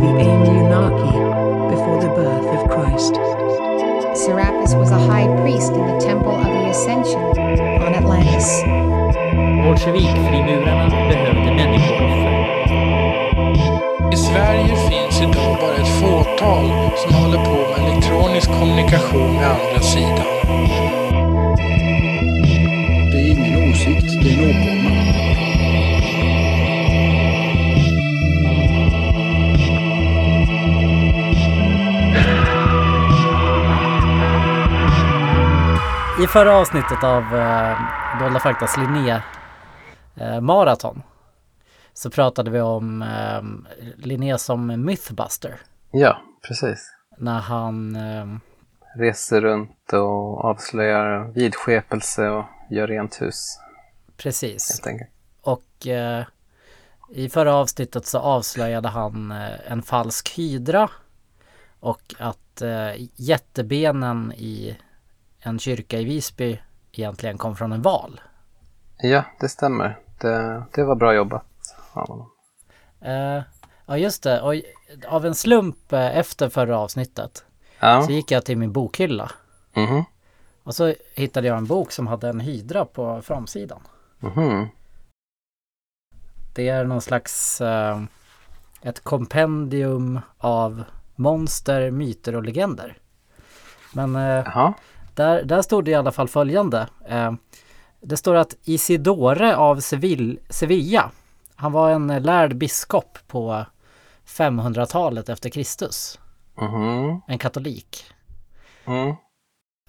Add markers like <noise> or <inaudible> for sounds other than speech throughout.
the Anunnaki before the birth of Christ. Serapis was a high priest in the Temple of the Ascension on Atlantis. Bolsjevikfrimurarna behövde människooffer. I Sverige finns idag bara ett fåtal som håller på med elektronisk kommunikation med andra sidan. I förra avsnittet av eh, Dolda Faktas Linné eh, Marathon så pratade vi om eh, Linné som Mythbuster. Ja, precis. När han eh, Reser runt och avslöjar vidskepelse och gör rent hus precis. Och eh, i förra avsnittet så avslöjade han eh, en falsk hydra och att eh, jättebenen i en kyrka i Visby egentligen kom från en val. Ja, det stämmer. Det, det var bra jobbat av honom. Eh, ja just det, och av en slump eh, efter förra avsnittet Ja, så gick jag till min bokhylla mhm, och så hittade jag en bok som hade en hydra på framsidan. mhm. Det är någon slags eh, ett kompendium av monster, myter och legender. Men eh, där, där stod det i alla fall följande. Eh, det står att Isidore av Sevilla, han var en lärd biskop på 500-talet efter Kristus. mhm, En katolik. mm.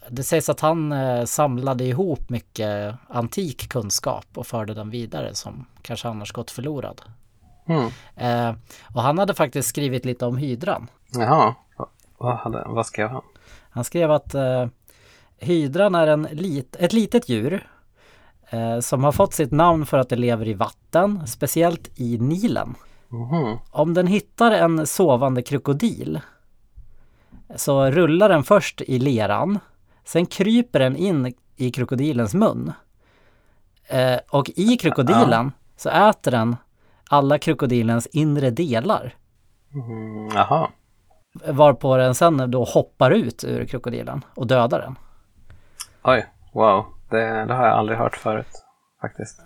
Det sägs att han eh, samlade ihop mycket antik kunskap och förde den vidare som kanske annars gått förlorad. Mm. Eh, och han hade faktiskt skrivit lite om hydran. Jaha, vad, vad, hade, vad skrev han? Han skrev att eh, hydran är en lit, ett litet djur eh, som har fått sitt namn för att det lever i vatten, speciellt i Nilen. Mhm, Om den hittar en sovande krokodil så rullar den först i leran, sen kryper den in i krokodilens mun. Eh, och i krokodilen så äter den alla krokodilens inre delar. mhm, Jaha, Varpå den sen då hoppar ut ur krokodilen och dödar den. Oj, wow. Det, det har jag aldrig hört förut faktiskt.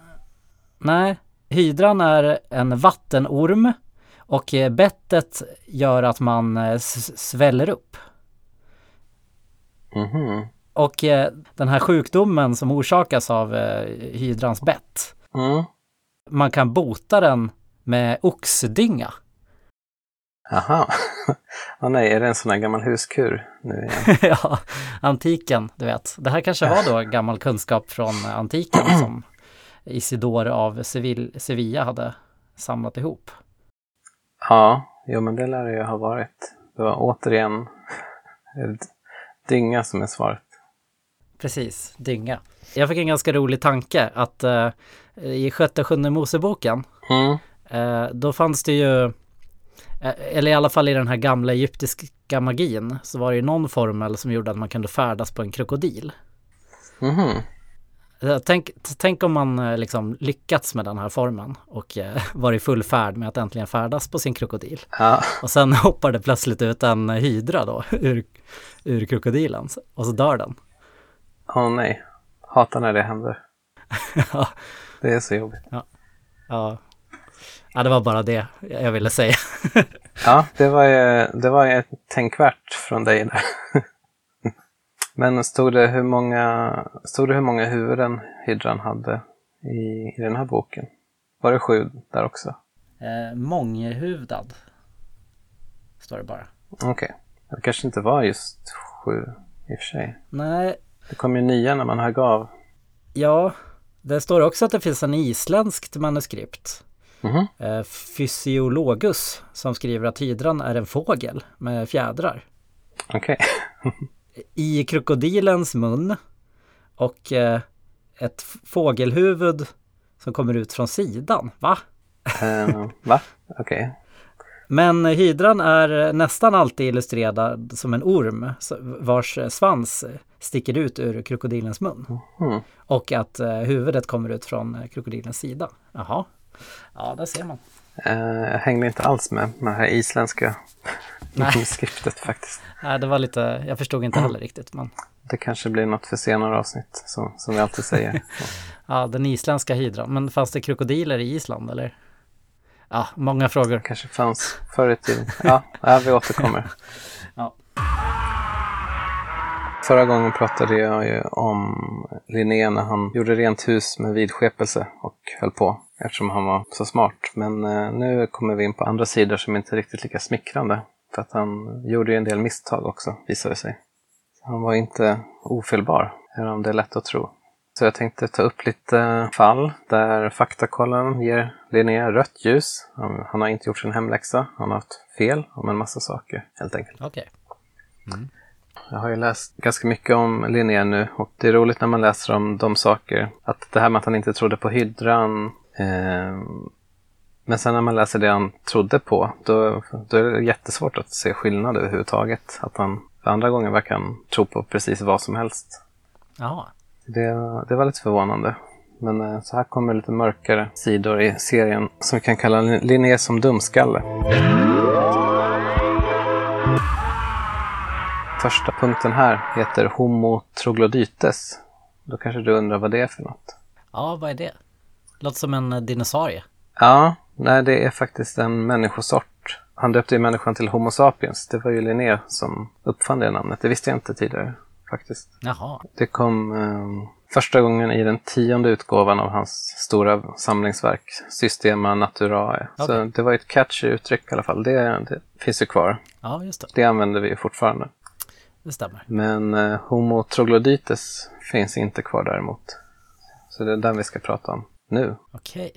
Nej, hydran är en vattenorm och eh, bettet gör att man eh, sväller upp. Mhm, Och eh, den här sjukdomen som orsakas av hydrans bett, mm. man kan bota den med oxdynga. Jaha. Åh <laughs> nej, är det en sån här gammal huskur nu igen? <laughs> ja, antiken, du vet. Det här kanske var då gammal kunskap från antiken som Isidor av Seville, Sevilla hade samlat ihop. Ja, jo men det lär det ju ha varit. Det var återigen <laughs> dynga som är svaret. Precis, dynga. Jag fick en ganska rolig tanke att eh, i sjätte sjunde Moseboken Mm. eh, då fanns det ju, eller i alla fall i den här gamla egyptiska magin, så var det ju någon formel som gjorde att man kunde färdas på en krokodil. Eh, Tänk, tänk om man eh, liksom lyckats med den här formen och eh, <laughs> var i full färd med att äntligen färdas på sin krokodil. Ja, Och sen <laughs> hoppar det plötsligt ut en hydra då <laughs> ur, ur krokodilen och så dör den. åh nej. Hatar när det händer. Ja. Det är så jobbigt. Ja. ja, det var bara det jag ville säga. <laughs> Ja, det var ju, det var ju ett tänkvärt från dig där. <laughs> Men stod det hur många, stod det hur många huvuden hydran hade i, i den här boken? Var det sju där också? Eh, månghuvudad. Står det bara. Okej. Det kanske inte var just sju i och för sig. Nej, Det kom ju nya när man högg av. ja. Det står också att det finns en isländskt manuskript. Mhm. Eh, Fysiologus som skriver att hydran är en fågel med fjädrar. Okej. <laughs> I krokodilens mun och eh, ett fågelhuvud som kommer ut från sidan. Va? Eh, va? Okej. Men hydran är nästan alltid illustrerad som en orm vars svans sticker ut ur krokodilens mun. Mhm. Och att huvudet kommer ut från krokodilens sida. Jaha. Ja, där ser man. Eh, jag hängde inte alls med med det här isländska <laughs> Nej. manuskriptet faktiskt. Nej, det var lite, jag förstod inte heller riktigt. Men Det kanske blir något för senare avsnitt, som, som vi alltid säger. <laughs> ja, den isländska hydran. Men fanns det krokodiler i Island eller? Ja, många frågor. kanske fanns förr i tiden. Ja, ja vi återkommer. <laughs> Ja. Förra gången pratade jag ju om Linné när han gjorde rent hus med vidskepelse och höll på eftersom han var så smart. Men eh, nu kommer vi in på andra sidor som inte är riktigt lika smickrande. För att han gjorde ju en del misstag också, visade det sig. Han var inte ofelbar, även om det är lätt att tro. Så jag tänkte ta upp lite fall där faktakollen ger Linné rött ljus. Han, han har inte gjort sin hemläxa, han har haft fel om en massa saker helt enkelt. Okej. Mm. Jag har ju läst ganska mycket om Linné nu och det är roligt när man läser om de saker. Att det här med att han inte trodde på hydran. Eh, men sen när man läser det han trodde på, då, då är det jättesvårt att se skillnad överhuvudtaget. Att han för andra gången verkar han tro på precis vad som helst. Jaha. Det, det var lite förvånande. Men eh, så här kommer lite mörkare sidor i serien som vi kan kalla Linné som dumskalle. Första punkten här heter Homo troglodytes. Då kanske du undrar vad det är för något? Ja, vad är det? Låter som en eh, dinosaurie. Ja, nej det är faktiskt en människosort. Han döpte ju människan till Homo sapiens. Det var ju Linné som uppfann det namnet. Det visste jag inte tidigare faktiskt. Jaha. Det kom eh, första gången i den tionde utgåvan av hans stora samlingsverk Systema Naturae. Så Okej. det var ett catchy uttryck i alla fall. Det, det finns ju kvar. Ja, just det. Det använder vi ju fortfarande. Det stämmer. Men eh, Homo troglodytes finns inte kvar däremot. Så det är den vi ska prata om nu. Okej.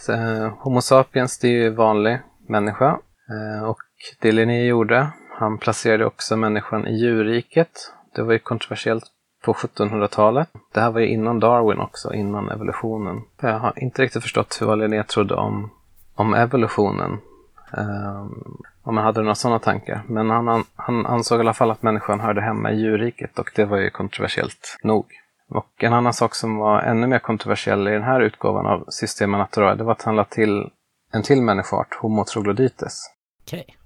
Så, eh, Homo sapiens, det är ju vanlig människa. Eh, och det Linné gjorde, han placerade också människan i djurriket. Det var ju kontroversiellt på 1700-talet. Det här var ju innan Darwin också, innan evolutionen. Jag har inte riktigt förstått vad Linné trodde om, om evolutionen. Um, om man hade några sådana tankar. Men han, han, han ansåg i alla fall att människan hörde hemma i djurriket och det var ju kontroversiellt nog. Och en annan sak som var ännu mer kontroversiell i den här utgåvan av Systema Naturae, det var att han lade till en till människoart, Homo troglodytes, Okej.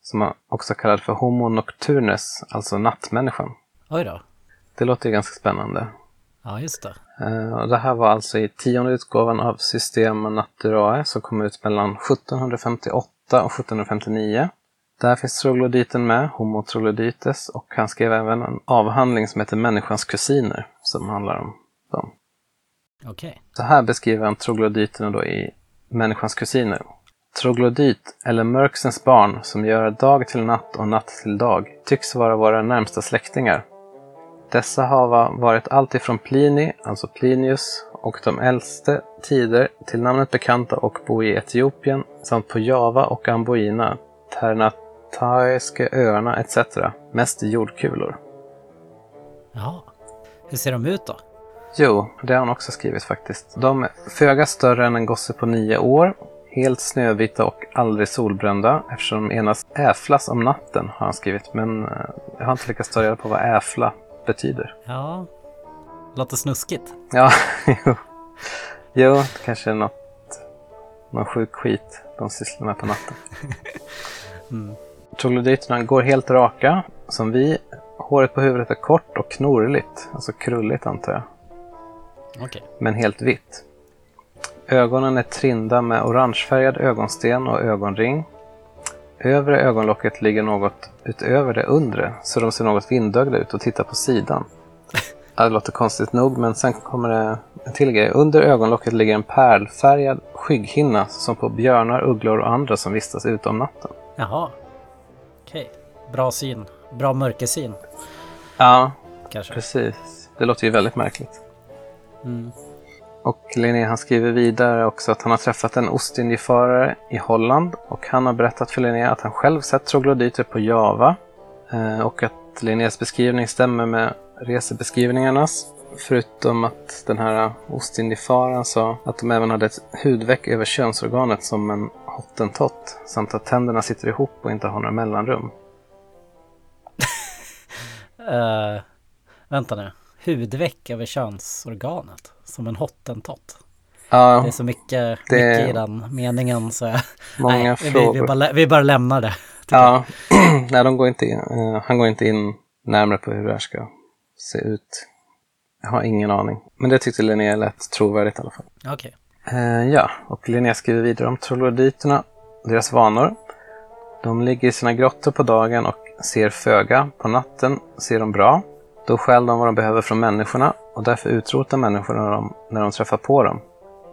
som man också kallade för Homo nocturnes, alltså nattmänniskan. Oj då. Det låter ju ganska spännande. Ja, just det. Eh, det här var alltså i tionde utgåvan av Systema Naturae som kom ut mellan 1758 och 1759. Där finns troglodyten med, Homo troglodytes, och han skrev även en avhandling som heter Människans kusiner, som handlar om dem. Okej. Så här beskriver han troglodyterna då i Människans kusiner. Troglodyt, eller mörksens barn, som gör dag till natt och natt till dag, tycks vara våra närmsta släktingar. Dessa hava varit allt ifrån Plini, alltså Plinius, och de äldste tider till namnet bekanta och bo i Etiopien samt på Java och Amboina, Ternataiska öarna etc. Mest jordkulor. Jaha. Hur ser de ut då? Jo, det har han också skrivit faktiskt. De är föga större än en gosse på nio år, helt snövita och aldrig solbrända eftersom de enas äflas om natten, har han skrivit. Men eh, jag har inte lyckats ta reda på vad äfla betyder. Ja. Låter snuskigt. Ja, <laughs> jo. Jo, kanske något, någon sjuk skit de sysslar med på natten. <laughs> Troglodyterna går helt raka, som vi. Håret på huvudet är kort och knorrligt, alltså krulligt antar jag. Okej. men helt vitt. Ögonen är trinda med orangefärgad ögonsten och ögonring. Övre ögonlocket ligger något utöver det undre, så de ser något vindögda ut och tittar på sidan. Det låter konstigt nog, men sen kommer det en till grej. Under ögonlocket ligger en pärlfärgad skygghinna som på björnar, ugglor och andra som vistas ute om natten. Jaha. Okej. Bra syn. Bra mörkersyn, Ja, kanske. precis. Det låter ju väldigt märkligt. Mm. Och Linné han skriver vidare också att han har träffat en ostindiefarare i Holland och han har berättat för Linné att han själv sett troglodyter på Java eh, och att Linnés beskrivning stämmer med resebeskrivningarnas. Förutom att den här ostindiefararen sa att de även hade ett hudveck över könsorganet som en hottentott samt att tänderna sitter ihop och inte har några mellanrum. uh, <laughs> vänta nu. Hudveck över könsorganet. Som en hottentott. Ja, Det är så mycket, Det- mycket i den meningen så många nej, vi, vi, frågor. bara, vi bara lämnar det. Ja, <clears throat> nej, de går inte in, eh, han går inte in närmare på hur det här ska se ut. Jag har ingen aning. Men det tyckte Linnea lät trovärdigt i alla fall. Okej. Eh, ja, och Linnea skriver vidare om troglodyterna och deras vanor. De ligger i sina grottor på dagen och ser föga. På natten ser de bra. Då stjäl de vad de behöver från människorna och därför utrotar människorna dem när de träffar på dem.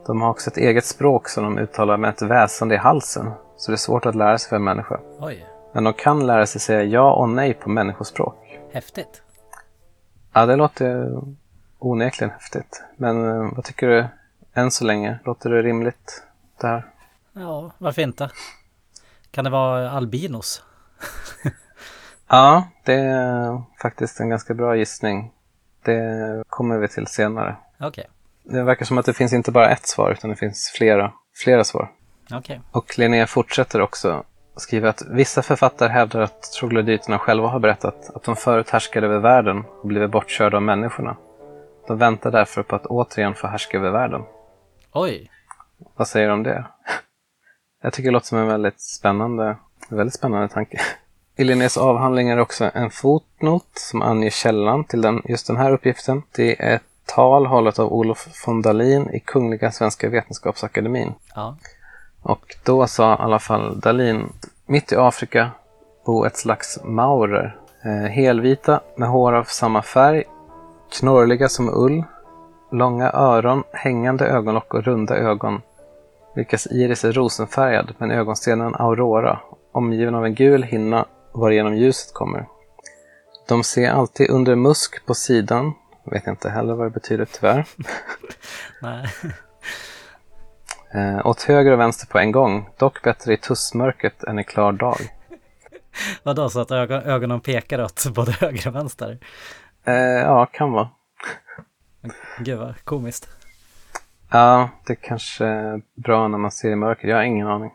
De har också ett eget språk som de uttalar med ett väsande i halsen, så det är svårt att lära sig för en människa. Oj, Men de kan lära sig säga ja och nej på människospråk. häftigt. Ja, det låter onekligen häftigt. Men eh, vad tycker du än så länge? Låter det rimligt det här? Ja, varför inte? Kan det vara albinos? <laughs> Ja, det är faktiskt en ganska bra gissning. Det kommer vi till senare. Okej, Det verkar som att det finns inte bara ett svar, utan det finns flera, flera svar. okej. Och Linnea fortsätter också skriva att vissa författare hävdar att troglodyterna själva har berättat att de förut härskade över världen och blivit bortkörda av människorna. De väntar därför på att återigen få härska över världen. Oj, Vad säger du om det? <laughs> Jag tycker det låter som en väldigt spännande, väldigt spännande tanke. I Linneas avhandling är också en fotnot som anger källan till den, just den här uppgiften. Det är ett tal hållet av Olof von Dalin i Kungliga Svenska Vetenskapsakademin. ja. Och då sa i alla fall Dalin, mitt i Afrika bor ett slags maurer. Eh, helvita med hår av samma färg, knorrliga som ull, långa öron, hängande ögonlock och runda ögon, vilkas iris är rosenfärgad med ögonstenen aurora, omgiven av en gul hinna varigenom ljuset kommer. De ser alltid under musk på sidan, vet inte heller vad det betyder tyvärr. <laughs> Nej. Eh, åt höger och vänster på en gång, dock bättre i tussmörkret än i klar dag. Vadå, så att ögon, ögonen pekar åt både höger och vänster? Eh, ja, kan vara. Gud vad komiskt. Ja, det kanske är bra när man ser i mörker. Jag har ingen aning.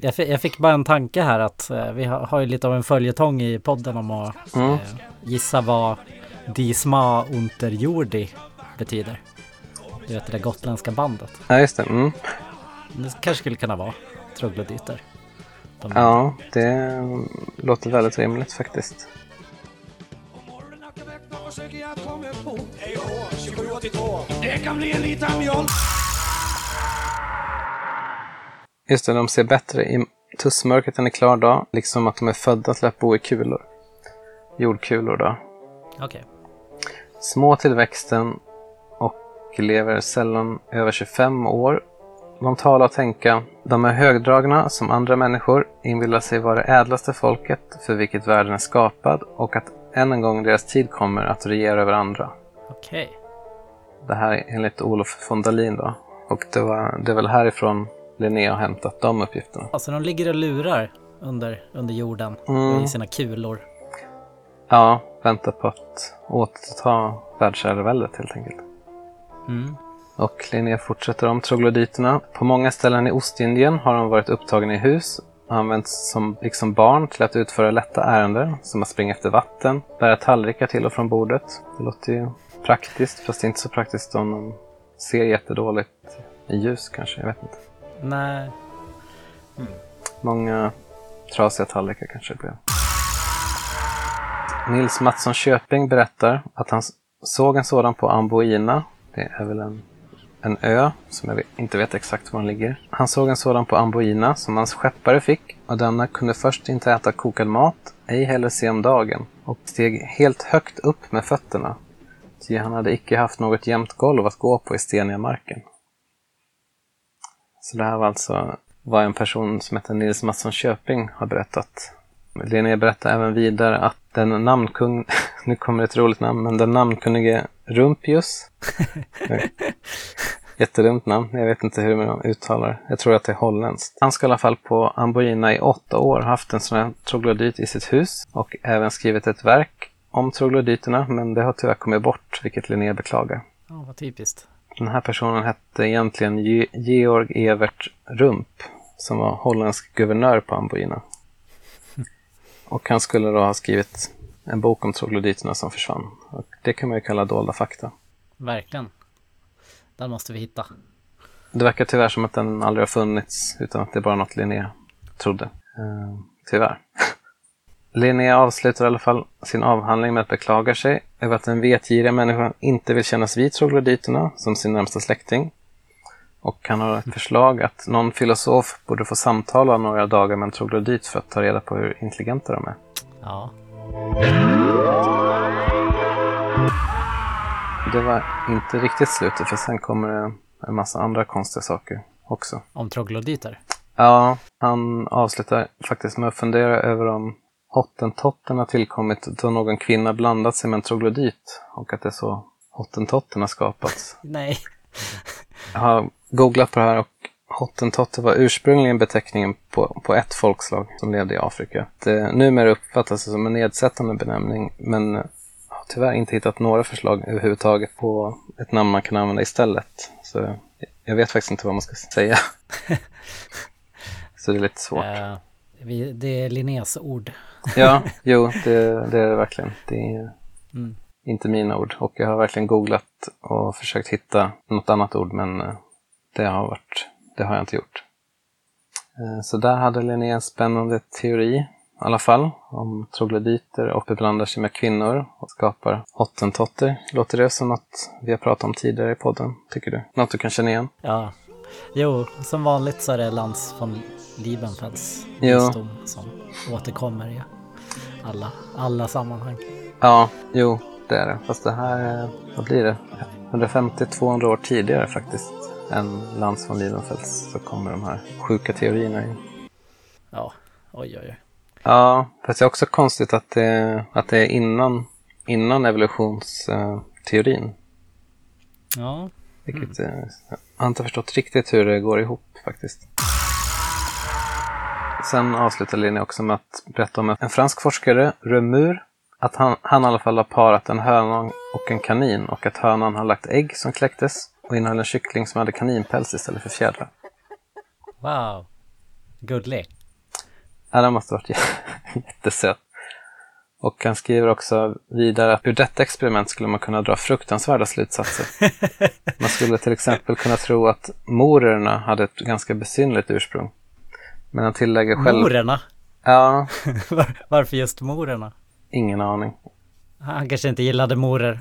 Jag, fi- jag fick bara en tanke här att eh, vi har, har ju lite av en följetong i podden om att Mm. eh, gissa vad Disma Unterjordi betyder. Du vet det där gotländska bandet. Ja, just det. Mm. Det kanske skulle kunna vara troglodyter. De, Ja, det låter väldigt rimligt faktiskt. Det kan bli en liten mjölk. Just det, de ser bättre i tussmörkret än i klar dag, liksom att de är födda till att bo i kulor. Jordkulor då. Okej. Små till växten och lever sällan över 25 år. De talar och tänka. De är högdragna som andra människor, inbillar sig vara det ädlaste folket för vilket världen är skapad och att än en gång deras tid kommer att regera över andra. Okej. Det här är enligt Olof von Dalin då. Och det, var, det är väl härifrån Linnea har hämtat de uppgifterna. Alltså de ligger och lurar under, under jorden Mm. i sina kulor. Ja, väntar på att återta världsherraväldet helt enkelt. Mm. Och Linné fortsätter om troglodyterna. På många ställen i Ostindien har de varit upptagna i hus och använts som, liksom barn till att utföra lätta ärenden som att springa efter vatten, bära tallrikar till och från bordet. Det låter ju praktiskt, fast inte så praktiskt om de ser jättedåligt i ljus kanske, jag vet inte. Nej. Många trasiga tallrikar kanske det blev. Nils Mattsson Köping berättar att han såg en sådan på Amboina. Det är väl en, en ö som jag inte vet exakt var den ligger. Han såg en sådan på Amboina som hans skeppare fick och denna kunde först inte äta kokad mat, ej heller se om dagen och steg helt högt upp med fötterna. Ty han hade icke haft något jämnt golv att gå på i steniga marken. Så det här var alltså vad en person som heter Nils Mattsson Köping har berättat. Linné berättar även vidare att den namnkung, <laughs> nu kommer ett roligt namn, men den namnkunnige Rumpius, <laughs> jättedumt namn, jag vet inte hur man uttalar jag tror att det är holländskt. Han ska i alla fall på Amboina i åtta år haft en sån här troglodyt i sitt hus och även skrivit ett verk om troglodyterna, men det har tyvärr kommit bort, vilket Linné beklagar. Ja, vad typiskt. Den här personen hette egentligen Ge- Georg Evert Rump som var holländsk guvernör på Amboina. Och han skulle då ha skrivit en bok om troglodyterna som försvann. Och det kan man ju kalla dolda fakta. Verkligen. Den måste vi hitta. det verkar tyvärr som att den aldrig har funnits, utan att det är bara något Linné trodde. Eh, tyvärr. <laughs> Linné avslutar i alla fall sin avhandling med att beklaga sig över att den vetgiriga människan inte vill kännas vid troglodyterna som sin närmsta släkting. Och han har ett förslag att någon filosof borde få samtala några dagar med en troglodyt för att ta reda på hur intelligenta de är. Ja. Det var inte riktigt slutet för sen kommer det en massa andra konstiga saker också. Om troglodyter. Ja, han avslutar faktiskt med att fundera över om hottentotten har tillkommit då någon kvinna blandat sig med en troglodyt och att det är så hottentotten har skapats. <laughs> Nej. Jag har googlat på det här och hottentotter var ursprungligen beteckningen på, på ett folkslag som levde i Afrika. Det numera uppfattas det som en nedsättande benämning men har tyvärr inte hittat några förslag överhuvudtaget på ett namn man kan använda istället. Så jag vet faktiskt inte vad man ska säga. <laughs> Så det är lite svårt. Eh, vi, det är Linnés ord. Ja, <laughs> jo, det, det är det verkligen. Det är Mm. inte mina ord. Och jag har verkligen googlat och försökt hitta något annat ord, men eh, det har, varit, det har jag inte gjort. Eh, Så där hade Linné en spännande teori, i alla fall, om troglodyter och beblandar sig med kvinnor och skapar hottentotter. Låter det som något vi har pratat om tidigare i podden, tycker du? Något du kan känna igen? Ja. Jo, som vanligt så är det Lans von Liebenfels visdom som återkommer i alla, alla sammanhang. Ja, jo, det är det. Fast det här, är- vad blir det? 150-200 år tidigare faktiskt än Lans von Liebenfels så kommer de här sjuka teorierna in. Ja, oj oj oj. Ja, fast det är också konstigt att det, att det är innan, innan evolutionsteorin. Ja, Vilket, eh, Jag har inte förstått riktigt hur det går ihop faktiskt. Sen avslutar Linné också med att berätta om en fransk forskare, Remur, att han, han i alla fall har parat en höna och en kanin och att hönan har lagt ägg som kläcktes och innehöll en kyckling som hade kaninpäls istället för fjädrar. wow. Gullig. Ja, den måste ha varit <laughs> jättesöt. Och han skriver också vidare att ur detta experiment skulle man kunna dra fruktansvärda slutsatser. <laughs> Man skulle till exempel kunna tro att morerna hade ett ganska besynnerligt ursprung. Men han tillägger själv... Morerna. Ja, <laughs> Var, varför just morerna? ingen aning. Han kanske inte gillade morer.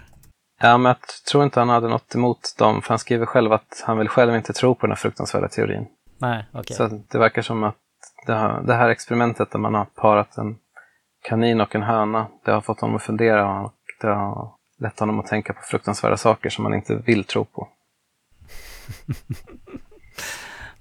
Ja, men jag tror inte han hade något emot dem, för han skriver själv att han vill själv inte tro på den här fruktansvärda teorin. Nej, okej. Så det verkar som att det, har, det här experimentet där man har parat en kanin och en höna, det har fått honom att fundera och det har lett honom att tänka på fruktansvärda saker som man inte vill tro på. <laughs>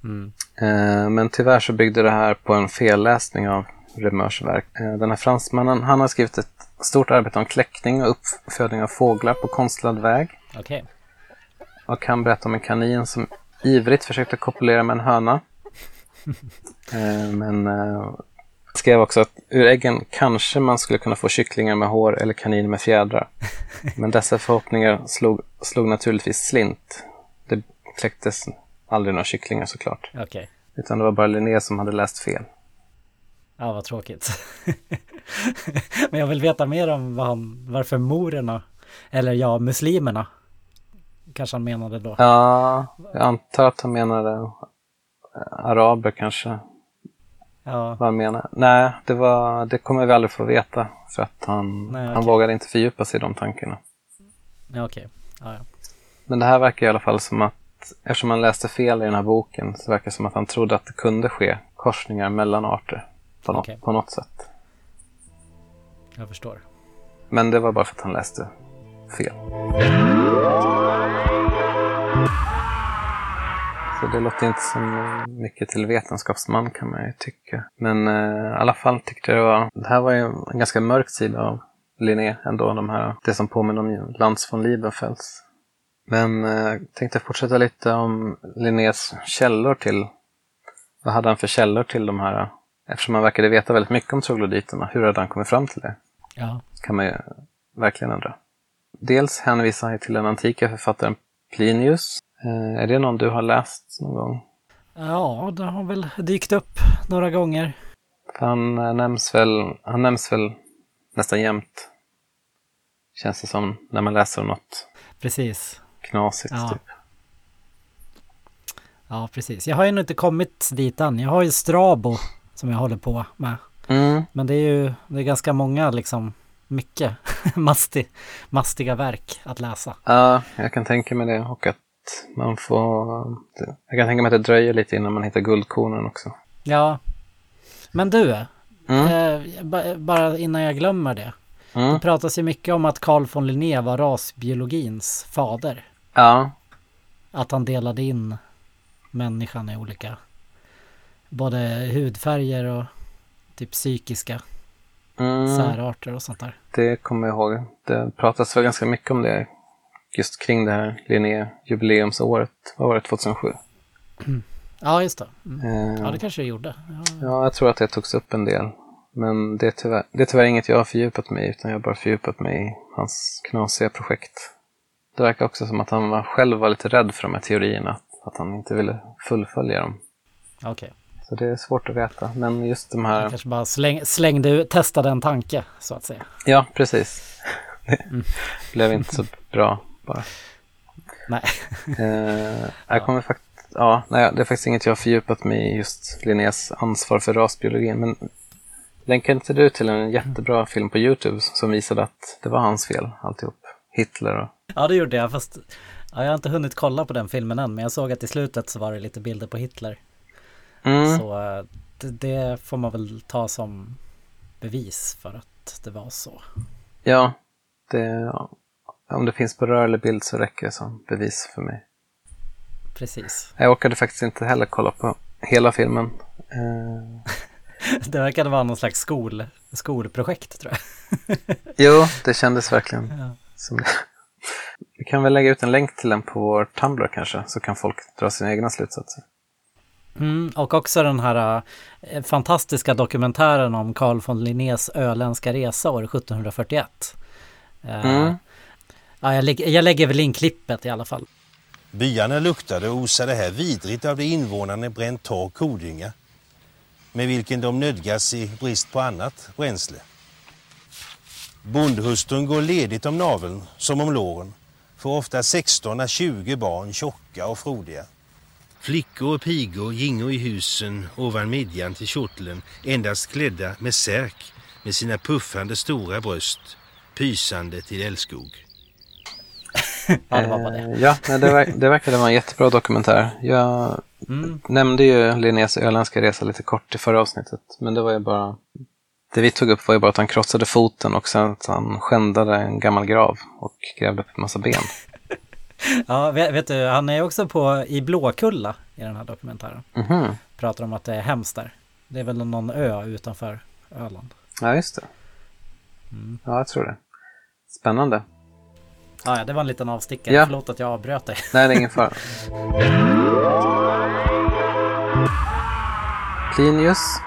Mm. Eh, Men tyvärr så byggde det här på en felläsning av Remeurs verk. Eh, Den här fransmannen, han har skrivit ett stort arbete om kläckning och uppfödning av fåglar på konstlad väg. Okej. Och han berättar om en kanin som ivrigt försökte kopulera med en höna. <laughs> Eh, Men skrev också att ur äggen kanske man skulle kunna få kycklingar med hår eller kaniner med fjädrar. <laughs> Men dessa förhoppningar slog, slog naturligtvis slint. Det kläcktes aldrig några kycklingar såklart. Okej. Utan det var bara Linné som hade läst fel. Ja, vad tråkigt. <laughs> Men jag vill veta mer om vad han, varför morerna, eller ja, muslimerna, kanske han menade då. Ja, jag antar att han menade araber kanske. Ja, Vad han menar. Nej, det, var, det kommer vi aldrig få veta. För att han, Nej, han okej. vågade inte fördjupa sig i de tankarna. ja okej. Ja, ja. Men det här verkar i alla fall som att, eftersom han läste fel i den här boken, så verkar det som att han trodde att det kunde ske korsningar mellan arter. På, något, på något sätt. Jag förstår. Men det var bara för att han läste fel. Så det låter inte som mycket till vetenskapsman kan man ju tycka. Men eh, i alla fall tyckte jag det var... Det här var ju en ganska mörk sida av Linné ändå. De här, det som påminner om Lans von Liebenfels. Men eh, jag tänkte fortsätta lite om Linnés källor till... Vad hade han för källor till de här? Eftersom han verkade veta väldigt mycket om troglodyterna. Hur hade han kommit fram till det? Ja, kan man ju verkligen undra. Dels hänvisar han till den antika författaren Plinius. Eh, är det någon du har läst någon gång? ja det har väl dykt upp några gånger. Han eh, nämns väl, han nämns väl nästan jämt. Känns det som när man läser om något Precis. knasigt Ja. typ. Ja, precis. Jag har ju inte kommit dit än. Jag har ju Strabo som jag håller på med. Mm. Men det är ju det är ganska många liksom, mycket <laughs> masti, mastiga verk att läsa. Ja, jag kan tänka mig det och att man får... Jag kan tänka mig att det dröjer lite innan man hittar guldkornen också. Ja. Men du, Mm. eh, ba- bara innan jag glömmer det. Mm. Det pratas ju mycket om att Carl von Linné var rasbiologins fader. Ja, Att han delade in människan i olika både hudfärger och typ psykiska mm. särarter och sånt där. det kommer jag ihåg. Det pratas väl ganska mycket om det just kring det här Linné-jubileumsåret. Vad var det, 2007? Ja, just det. Mm. Eh, Ja, det kanske det gjorde. Ja, Ja, jag tror att det togs upp en del. Men det är, tyvärr, det är tyvärr inget jag har fördjupat mig i, utan jag har bara fördjupat mig i hans knasiga projekt. Det verkar också som att han var, själv var lite rädd för de här teorierna, att han inte ville fullfölja dem. Okej. Så det är svårt att veta. Men just de här... kanske bara släng, slängde ut, testade en tanke så att säga. Ja, precis. <laughs> Det blev inte så bra bara. Nej. Eh, <laughs> jag kommer faktiskt... Ja, nej, det är faktiskt inget jag har fördjupat mig i just Linnés ansvar för rasbiologin. Men länkar inte du till en jättebra film på Youtube som visade att det var hans fel alltihop? Hitler och... Ja, det gjorde jag. Fast ja, jag har inte hunnit kolla på den filmen än. Men jag såg att i slutet så var det lite bilder på Hitler. Mm, Så eh, det, det får man väl ta som bevis för att det var så. ja, det, om det finns på rörlig bild så räcker det som bevis för mig. Precis. Jag orkade faktiskt inte heller kolla på hela filmen. Eh, <laughs> Det verkade vara någon slags skol, skolprojekt tror jag. <laughs> jo, det kändes verkligen Ja. som det. Vi kan väl lägga ut en länk till den på vår Tumblr kanske, så kan folk dra sina egna slutsatser. Mm, och också den här eh, fantastiska dokumentären om Carl von Linnés öländska resa år 1741. Eh, Mm ja, jag, lägger, jag lägger väl in klippet i alla fall. Byarna luktade och osade här vidrigt av de invånarna bränt torr kodynga med vilken de nödgas i brist på annat bränsle. Bondhustrun går ledigt om naveln som om låren, får ofta 16-20 barn tjocka och frodiga. Flickor och pigor gingo i husen ovan midjan till kjorteln endast klädda med särk med sina puffande stora bröst pysande till älskog. <laughs> Ja, det var bara det. Eh, Ja, nej, det, verk, det verkade vara en jättebra dokumentär. Jag Mm. nämnde ju Linnés öländska resa lite kort i förra avsnittet, men det var ju bara... Det vi tog upp var ju bara att han krossade foten och sen att han skändade en gammal grav och grävde upp en massa ben. <laughs> Ja, vet, vet du, han är också på i Blåkulla i den här dokumentären. Mhm. Pratar om att det är hemskt där. Det är väl någon ö utanför Öland. Ja, just det. Mm. Ja, jag tror det. Spännande. Ja, ja, det var en liten avstickare. Ja. Förlåt att jag avbröt dig. Nej, det är ingen fara. Plinius,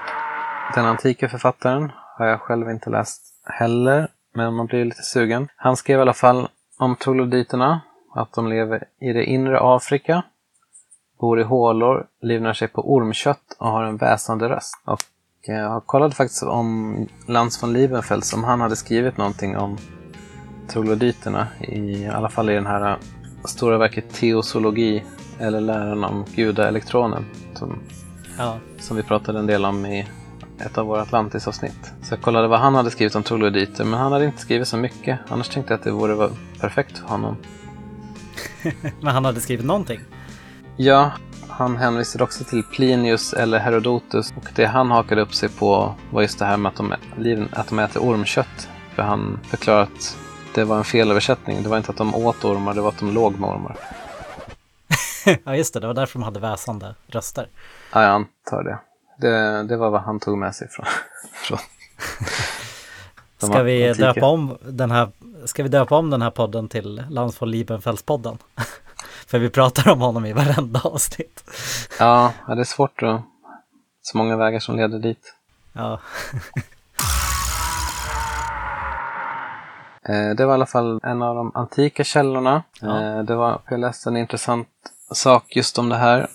den antika författaren, har jag själv inte läst heller, men man blir lite sugen. Han skrev i alla fall om troglodyterna, att de lever i det inre Afrika, bor i hålor, livnär sig på ormkött och har en väsande röst. Och eh, jag kollade faktiskt om Lans von Liebenfels, om han hade skrivit någonting om troglodyterna, i alla fall i den här eh, stora verket Teosologi, eller läran om gudaelektronen, som, Ja, som vi pratade en del om i ett av våra Atlantis-avsnitt. Så jag kollade vad han hade skrivit om troglodyter, men han hade inte skrivit så mycket. Annars tänkte jag att det vore perfekt för honom. <laughs> men han hade skrivit någonting. Ja, han hänvisade också till Plinius eller Herodotus och det han hakade upp sig på var just det här med att de, att de äter ormkött. För han förklarade att det var en felöversättning. Det var inte att de åt ormar, det var att de låg med ormar. <laughs> ja, just det. Det var därför de hade väsande röster. Ja, jag antar det. Det, det var vad han tog med sig från. <laughs> från <laughs> Ska vi döpa om den här Ska vi döpa om den här podden till Lans von Liebenfels-podden? För vi pratar om honom i varenda avsnitt. Ja, ja, det är svårt att... Så många vägar som leder dit. Ja, Det var i alla fall en av de antika källorna. Ja. Eh, Det var, jag läste en intressant sak just om det här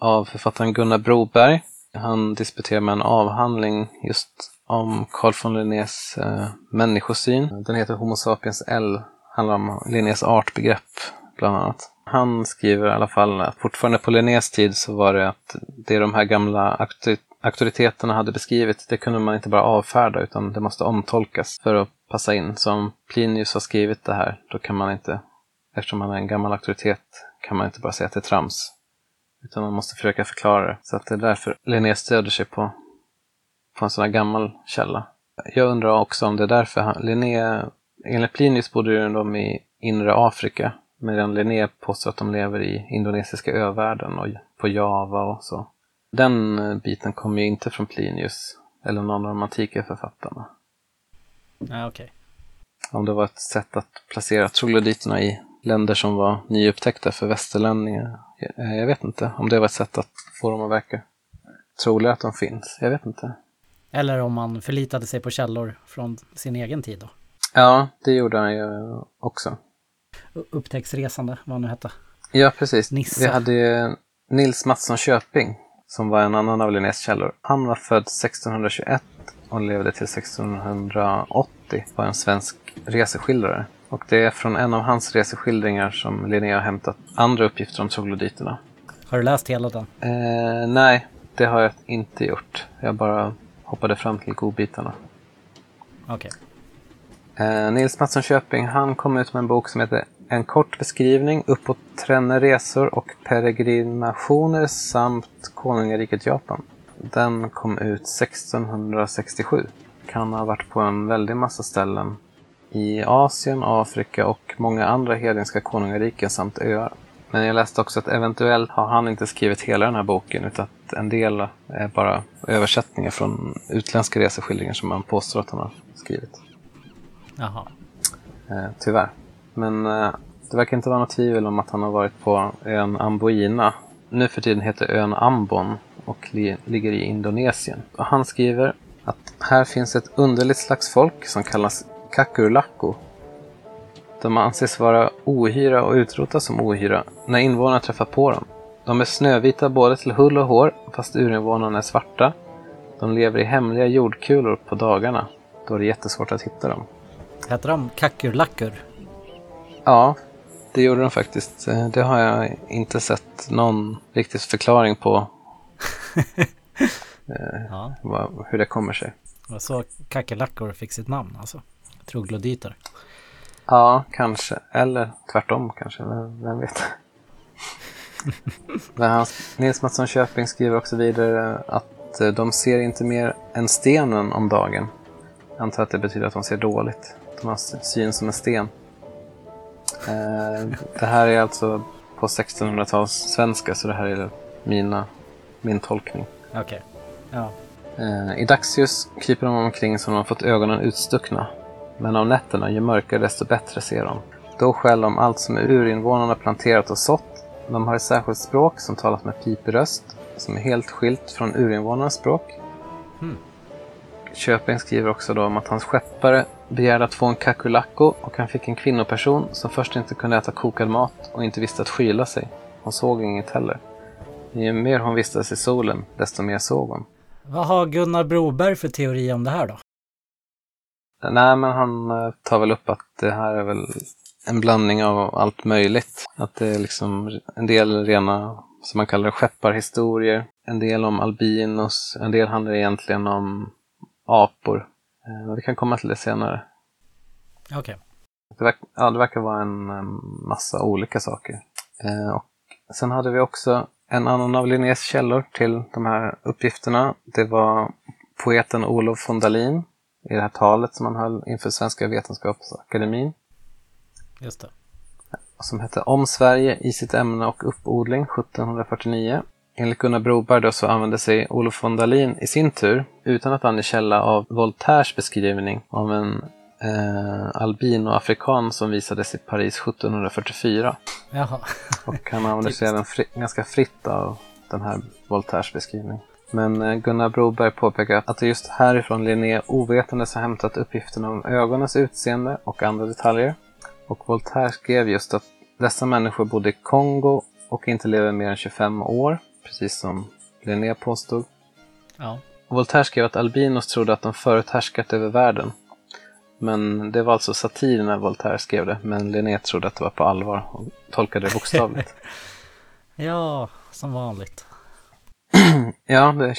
av författaren Gunnar Broberg. Han disputerade med en avhandling just om Carl von Linnés eh, människosyn. Den heter Homo sapiens L, handlar om Linnés artbegrepp bland annat. Han skriver i alla fall att fortfarande på Linnés tid så var det att det de här gamla auktor- auktoriteterna hade beskrivit, det kunde man inte bara avfärda utan det måste omtolkas för att passa in. Så om Plinius har skrivit det här, då kan man inte, eftersom han är en gammal auktoritet, kan man inte bara säga att det är trams. Utan man måste försöka förklara det. Så att det är därför Linné stöder sig på, på en sån här gammal källa. Jag undrar också om det är därför han, Linné, enligt Plinius bodde ju de i inre Afrika. Medan Linné påstår att de lever i indonesiska övärlden och på Java och så. Den eh, biten kommer ju inte från Plinius eller någon av de antika författarna. Ja, okej. Om det var ett sätt att placera trogloditerna i länder som var nyupptäckta för västerlänningar. Jag, jag vet inte om det var ett sätt att få dem att verka troliga att de finns. Jag vet inte. Eller om man förlitade sig på källor från sin egen tid då. Ja, det gjorde han ju också. Upptäcktsresande, vad han nu hette. Ja, precis. Nisse. Vi hade ju Nils Mattsson Köping som var en annan av Linnés källor. Han var född 1621 och levde till 1680. Var en svensk reseskildrare. Och det är från en av hans reseskildringar som Linné har hämtat andra uppgifter om trogloditerna. Har du läst hela den? Eh, nej, det har jag inte gjort. Jag bara hoppade fram till godbitarna. Okej. Eh, Nils Mattsson Köping, han kom ut med en bok som heter En kort beskrivning, uppåt trenne resor och peregrinationer samt konungariket Japan. Den kom ut 1667. Kan ha varit på en väldig massa ställen i Asien, Afrika och många andra hedniska konungariken samt öar. Men jag läste också att eventuellt har han inte skrivit hela den här boken utan att en del är bara översättningar från utländska reseskildringar som man påstår att han har skrivit. Jaha. Eh, tyvärr. Men eh, det verkar inte vara något tvivel om att han har varit på ön Amboina. Nu för tiden heter ön Ambon och li- ligger i Indonesien. Och han skriver att här finns ett underligt slags folk som kallas Kakurlako. De anses vara ohyra och utrotas som ohyra när invånarna träffar på dem. De är snövita både till hull och hår fast urinvånarna är svarta. De lever i hemliga jordkulor på dagarna. Då är det jättesvårt att hitta dem. Heter de Kakurlakur? Ja, det gjorde de faktiskt. Eh, Det har jag inte sett någon riktig förklaring på <laughs> Ja. vad, hur det kommer sig. Var så kackerlackor fick sitt namn alltså. Troglodyter. Ja, kanske. Eller tvärtom kanske. Vem, vem vet? <laughs> Men han, Nils Mattsson Köping skriver också vidare att eh, de ser inte mer än stenen om dagen. Jag antar att det betyder att de ser dåligt. De har syn som en sten. Eh, Det här är alltså på 1600-tals svenska så det här är mina, min tolkning. Okej. Ja. Eh, I dagsljus kryper de omkring som om de fått ögonen utstuckna. Men om nätterna, ju mörkare desto bättre ser de. Då skäller de allt som urinvånarna planterat och sått. De har ett särskilt språk som talas med pipig röst, som är helt skilt från urinvånarnas språk. Hmm. Köping skriver också då om att hans skeppare begärde att få en kakulacko och han fick en kvinnoperson som först inte kunde äta kokad mat och inte visste att skyla sig. Hon såg inget heller. Ju mer hon vistades i solen, desto mer såg hon. Vad har Gunnar Broberg för teori om det här då? Nej, men han eh, tar väl upp att det här är väl en blandning av allt möjligt. Att det är liksom en del rena, som man kallar det, skepparhistorier. En del om albinos, en del handlar egentligen om apor. Eh, vi kan komma till det senare. Okej. Det, verk, ja, det verkar vara en, en massa olika saker. Eh, och sen hade vi också en annan av Linnés källor till de här uppgifterna. Det var poeten Olof von Dalin i det här talet som han höll inför Svenska Vetenskapsakademin. Just det. Som hette Om Sverige i sitt ämne och uppodling 1749. Enligt Gunnar Broberg då så använde sig Olof von Dalin i sin tur, utan att ange källa, av Voltaires beskrivning av en eh, albino-afrikan som visades i Paris 1744. Jaha. Och han använder sig även fri, ganska fritt av den här Voltaires beskrivning. Men eh, Gunnar Broberg påpekar att det just härifrån Linné ovetandes har hämtat uppgifterna om ögonens utseende och andra detaljer. Och Voltaire skrev just att dessa människor bodde i Kongo och inte lever mer än 25 år, precis som Linné påstod. Ja. Voltaire skrev att albinos trodde att de förut härskat över världen. Men det var alltså satir när Voltaire skrev det, men Linné trodde att det var på allvar och tolkade det bokstavligt. <laughs> Ja, som vanligt. <clears throat> ja, det är,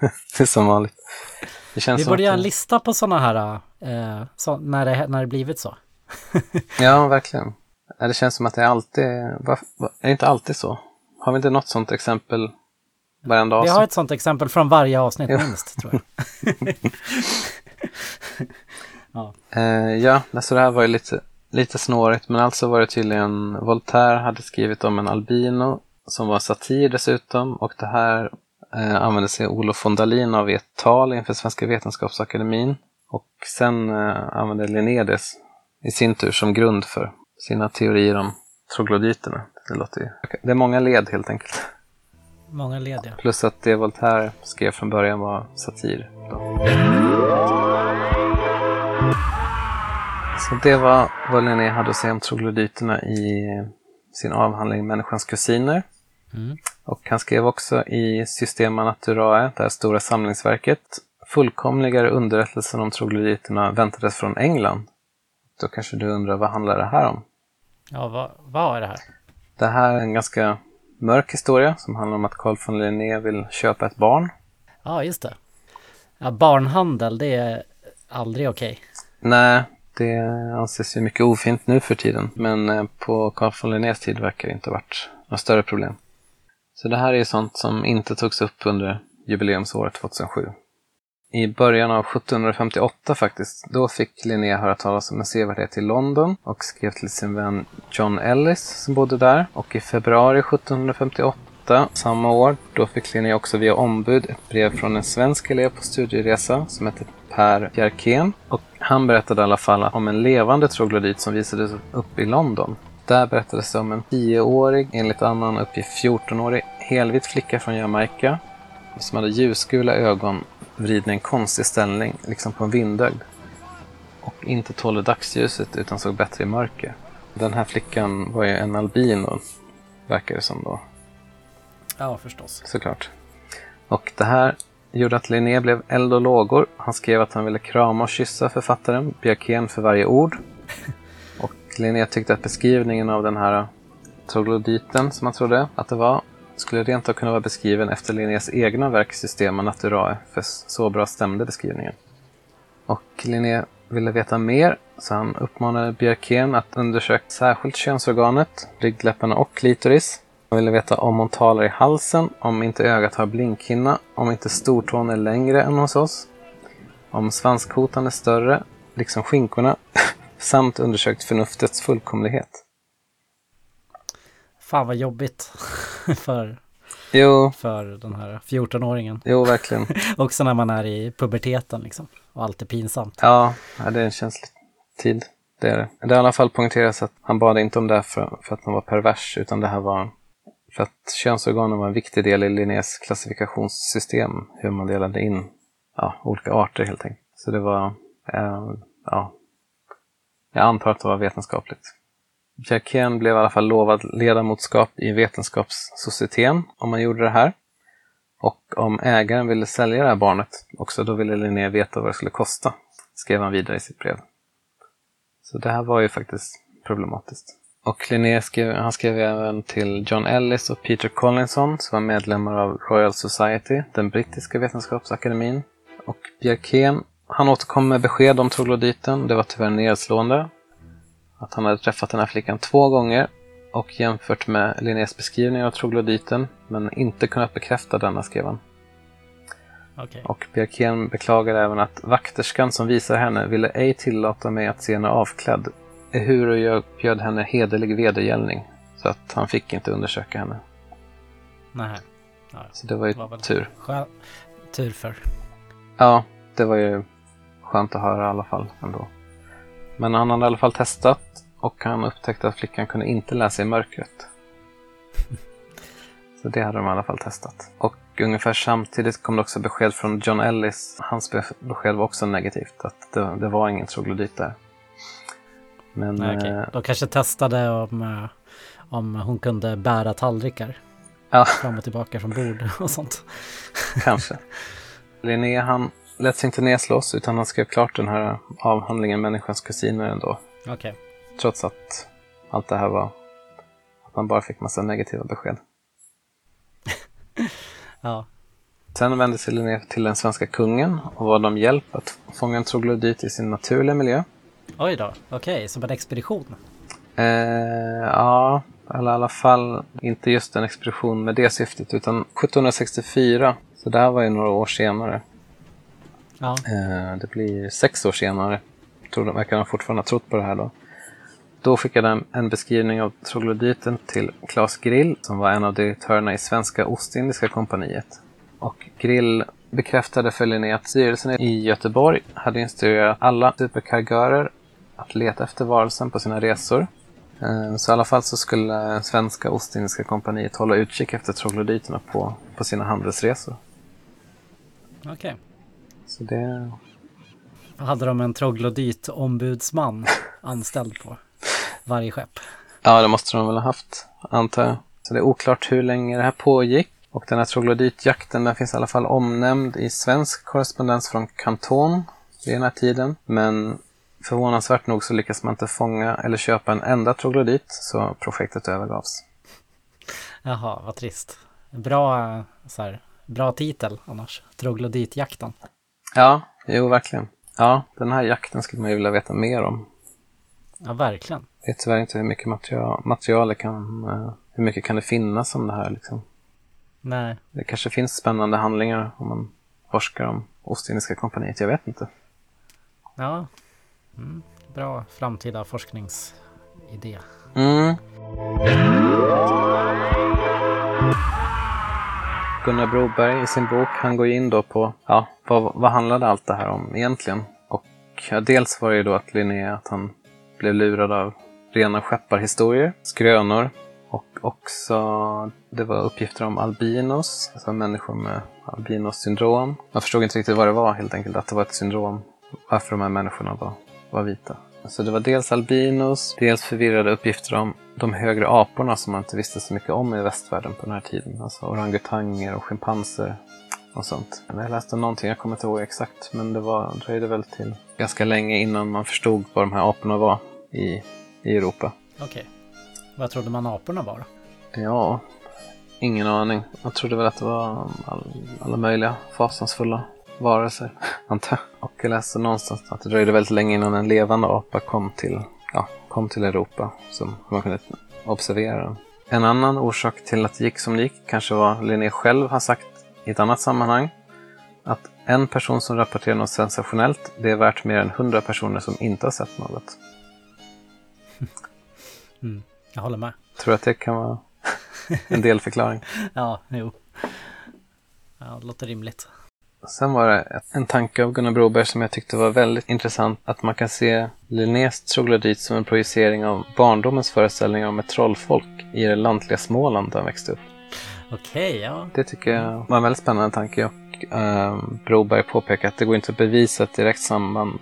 <laughs> det är som vanligt. Det känns Vi borde göra en lista på sådana här, eh, så, när, det, när det blivit så. <laughs> Ja, verkligen. Det känns som att det alltid va, va, är det inte alltid så. Har vi inte något sånt exempel varenda Vi avsnitt? har ett sånt exempel från varje avsnitt Ja. minst, tror jag. <laughs> Eh, ja, så det här var ju lite, lite snårigt, men alltså var det tydligen Voltaire hade skrivit om en albino som var satir dessutom och det här eh, använde sig Olof von Dalin av i ett tal inför Svenska Vetenskapsakademin och sen eh, använde Linné det i sin tur som grund för sina teorier om troglodyterna. Det, låter ju... det är många led helt enkelt. Många led, ja. Plus att det Voltaire skrev från början var satir. Då. Så det var vad Linné hade att säga om troglodyterna i sin avhandling Människans kusiner. Mm. Och han skrev också i Systema Naturae, det här stora samlingsverket, fullkomligare underrättelser om troglodyterna väntades från England. Då kanske du undrar, vad handlar det här om? Ja, vad, vad är det här? Det här är en ganska mörk historia som handlar om att Carl von Linné vill köpa ett barn. Ja, just det. Ja, barnhandel, det är aldrig okej. Nej, det anses ju mycket ofint nu för tiden. Men eh, på Carl von Linnés tid verkar det inte ha varit några större problem. Så det här är ju sånt som inte togs upp under jubileumsåret 2007. I början av 1758 faktiskt, då fick Linné höra talas om en sevärdhet i London och skrev till sin vän John Ellis som bodde där. Och i februari 1758, samma år, då fick Linné också via ombud ett brev från en svensk elev på studieresa som hette Per Bjerkén. Och han berättade i alla fall om en levande troglodyt som visades upp i London. Där berättades det om en 10-årig, enligt annan uppgift 14-årig, helvit flicka från Jamaica som hade ljusgula ögon vridna i en konstig ställning, liksom på en vindögd. Och inte tålde dagsljuset utan såg bättre i mörker. Den här flickan var ju en albino, verkar det som då, Ja, förstås. såklart. Och det här gjorde att Linné blev eld och lågor. Han skrev att han ville krama och kyssa författaren, Bjerkén för varje ord. <laughs> Och Linné tyckte att beskrivningen av den här troglodyten, som han trodde att det var, skulle rent av kunna vara beskriven efter Linnés egna verk Systema Naturae, för så bra stämde beskrivningen. Och Linné ville veta mer, så han uppmanade Bjerkén att undersöka särskilt könsorganet, ryggläpparna och klitoris. Han ville veta om hon talar i halsen, om inte ögat har blinkhinna, om inte stortån är längre än hos oss, om svanskotan är större, liksom skinkorna, <laughs> samt undersökt förnuftets fullkomlighet. Fan vad jobbigt <laughs> för, Jo, för den här 14-åringen. jo verkligen. <laughs> Också när man är i puberteten liksom. Och allt är pinsamt. Ja, det är en känslig tid. Det är det. Det är i alla fall poängteras att han bad inte om det här för, för att han var pervers, utan det här var för att könsorganen var en viktig del i Linnés klassifikationssystem, hur man delade in ja, olika arter helt enkelt. Så det var, eh, ja, jag antar att det var vetenskapligt. Bjerkén blev i alla fall lovad ledamotskap i Vetenskapssocieteten om man gjorde det här. Och om ägaren ville sälja det här barnet också, då ville Linné veta vad det skulle kosta, skrev han vidare i sitt brev. Så det här var ju faktiskt problematiskt. Och Linné skrev, han skrev även till John Ellis och Peter Collinson som var medlemmar av Royal Society, den brittiska vetenskapsakademin. Och Bjerkén, han återkom med besked om troglodyten, det var tyvärr nedslående. Att han hade träffat den här flickan två gånger och jämfört med Linnés beskrivning av troglodyten, men inte kunnat bekräfta denna, skrev han. Okej. Och Bjerkén beklagade även att vakterskan som visar henne ville ej tillåta mig att se henne avklädd, ehuru jag bjöd henne hederlig vedergällning, så att han fick inte undersöka henne. Nej. Ja, Så det var ju det var tur. tur för. Ja, det var ju skönt att höra i alla fall ändå. Men han hade i alla fall testat och han upptäckte att flickan kunde inte läsa i mörkret. <laughs> Så det hade de i alla fall testat. Och ungefär samtidigt kom det också besked från John Ellis. Hans be- besked var också negativt, att det, det var ingen troglodyt där. Men Nej, okej. eh, De kanske testade om, eh, om hon kunde bära tallrikar ja, fram och tillbaka från bord och sånt. kanske. <laughs> Linné han lät sig inte nedslås utan han skrev klart den här avhandlingen Människans kusiner ändå. Okej. Trots att allt det här var att man bara fick massa negativa besked. <laughs> Ja. Sen vände sig Linné till den svenska kungen och bad om hjälp att fånga en troglodyt i sin naturliga miljö. Oj då. Okej, som en expedition. Eh, ja, eller i alla fall inte just en expedition med det syftet utan 1764, så det här var ju några år senare. Ja. Eh, det blir sex år senare, tror de verkar de fortfarande ha trott på det här då. Då skickade han en beskrivning av troglodyten till Claes Grill som var en av direktörerna i Svenska Ostindiska kompaniet. Och Grill bekräftade för Linné att styrelsen i Göteborg hade instruerat alla superkargörer att leta efter varelsen på sina resor. Eh, Så i alla fall så skulle Svenska Ostindiska kompaniet hålla utkik efter troglodyterna på, på sina handelsresor. Okej. Så det... Hade de en troglodyt-ombudsman anställd på varje skepp? Ja, det måste de väl ha haft, antar jag. Så det är oklart hur länge det här pågick. Och den här troglodytjakten den finns i alla fall omnämnd i svensk korrespondens från Kanton vid den här tiden. Men förvånansvärt nog så lyckas man inte fånga eller köpa en enda troglodyt, så projektet övergavs. Jaha, vad trist. Bra, så här, bra titel annars. Troglodytjakten. Ja, jo verkligen. Ja, den här jakten skulle man ju vilja veta mer om. Ja, verkligen. Jag vet tyvärr inte hur mycket material, material det kan, eh, hur mycket kan det finnas om det här liksom. Nej, Det kanske finns spännande handlingar om man forskar om Ostindiska kompaniet, jag vet inte. ja. Mm, bra framtida forskningsidé. Mm. Gunnar Broberg i sin bok, han går in då på, ja, vad, vad handlade allt det här om egentligen? Och ja, dels var det ju då att Linné, att han blev lurad av rena skepparhistorier, skrönor och också det var uppgifter om albinos, alltså människor med albinos syndrom. Man förstod inte riktigt vad det var helt enkelt, att det var ett syndrom, varför de här människorna var, var vita. Så det var dels albinos, dels förvirrade uppgifter om de högre aporna som man inte visste så mycket om i västvärlden på den här tiden. Alltså orangutanger och schimpanser och sånt. Men jag läste någonting, jag kommer inte ihåg exakt, men det var, dröjde väl till ganska länge innan man förstod vad de här aporna var i, i Europa. Okej. Vad trodde man aporna var? Ja, ingen aning. Jag trodde väl att det var all, alla möjliga fasansfulla varelser, antar jag. Och jag läste någonstans att det dröjde väldigt länge innan en levande apa kom till, ja, kom till Europa, som man kunde observera den. En annan orsak till att det gick som det gick kanske var Linné själv har sagt i ett annat sammanhang att en person som rapporterar något sensationellt, det är värt mer än hundra personer som inte har sett något. <laughs> Mm, jag håller med. Tror att det kan vara en delförklaring. <laughs> Ja, jo. Ja, det låter rimligt. Sen var det en tanke av Gunnar Broberg som jag tyckte var väldigt intressant. Att man kan se Linnés troglodyt som en projicering av barndomens föreställningar om ett trollfolk i det lantliga Småland där han växte upp. Okej, ja. Det tycker jag var en väldigt spännande tanke och eh, Broberg påpekar att det går inte att bevisa ett direkt samband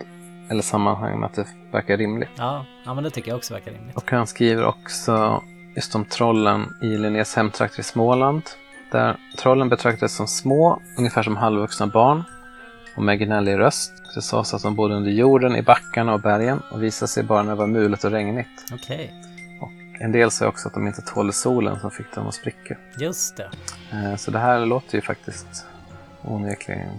eller sammanhang med att det verkar rimligt. Ja, ja men det tycker jag också verkar rimligt. Och han skriver också just om trollen i Linnés hemtrakter i Småland. Där trollen betraktades som små, ungefär som halvvuxna barn och med gnällig röst. Det sades att de bodde under jorden, i backarna och bergen och visade sig bara när det var mulet och regnigt. Okej, En del sa också att de inte tålde solen som fick dem att spricka. just det. Eh, Så det här låter ju faktiskt onekligen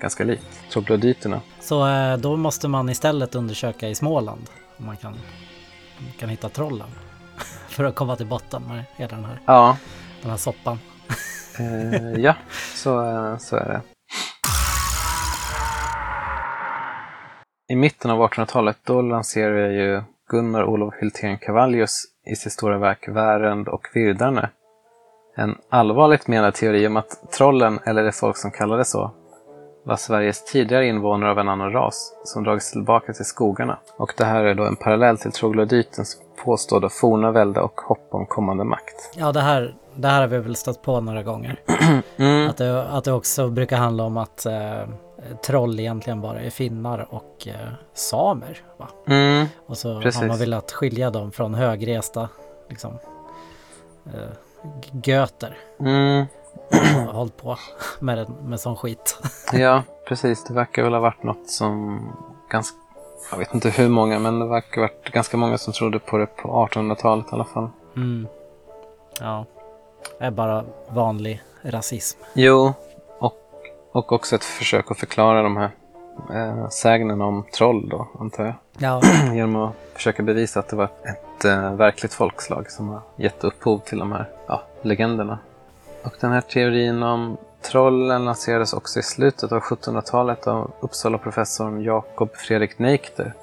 ganska likt troglodyterna. Så eh, då måste man istället undersöka i Småland om man kan, kan hitta trollen. <laughs> För att komma till botten med hela den här, Ja, den här soppan eh, ja så, eh, så är det. I mitten av 1800-talet då lanserar ju Gunnar Olof Hultén Cavallius i sitt stora verk Värend och Virdarne en allvarligt menad teori om att trollen, eller det folk som kallar det så, var Sveriges tidigare invånare av en annan ras som dragits tillbaka till skogarna. Och det här är då en parallell till troglodytens påstådda forna välde och hopp om kommande makt. Ja, det här, det här har vi väl stött på några gånger. <clears throat> Mm. Att det, att det också brukar handla om att eh, troll egentligen bara är finnar och eh, samer. Mm. Och så Precis. har man velat skilja dem från högresta liksom, eh, göter. Mm. har hållit på med, med sån skit. <laughs> Ja, precis. Det verkar väl ha varit något som ganska, jag vet inte hur många, men det verkar ha varit ganska många som trodde på det på 1800-talet i alla fall. Mm. Ja, är bara vanlig rasism. Jo, och, och också ett försök att förklara de här eh, sägnerna om troll då, antar jag. Ja, <clears throat> Genom att försöka bevisa att det var ett eh, verkligt folkslag som har gett upphov till de här ja, legenderna. Och den här teorin om trollen lanserades också i slutet av 1700-talet av Uppsala-professorn Jakob Fredrik Neikter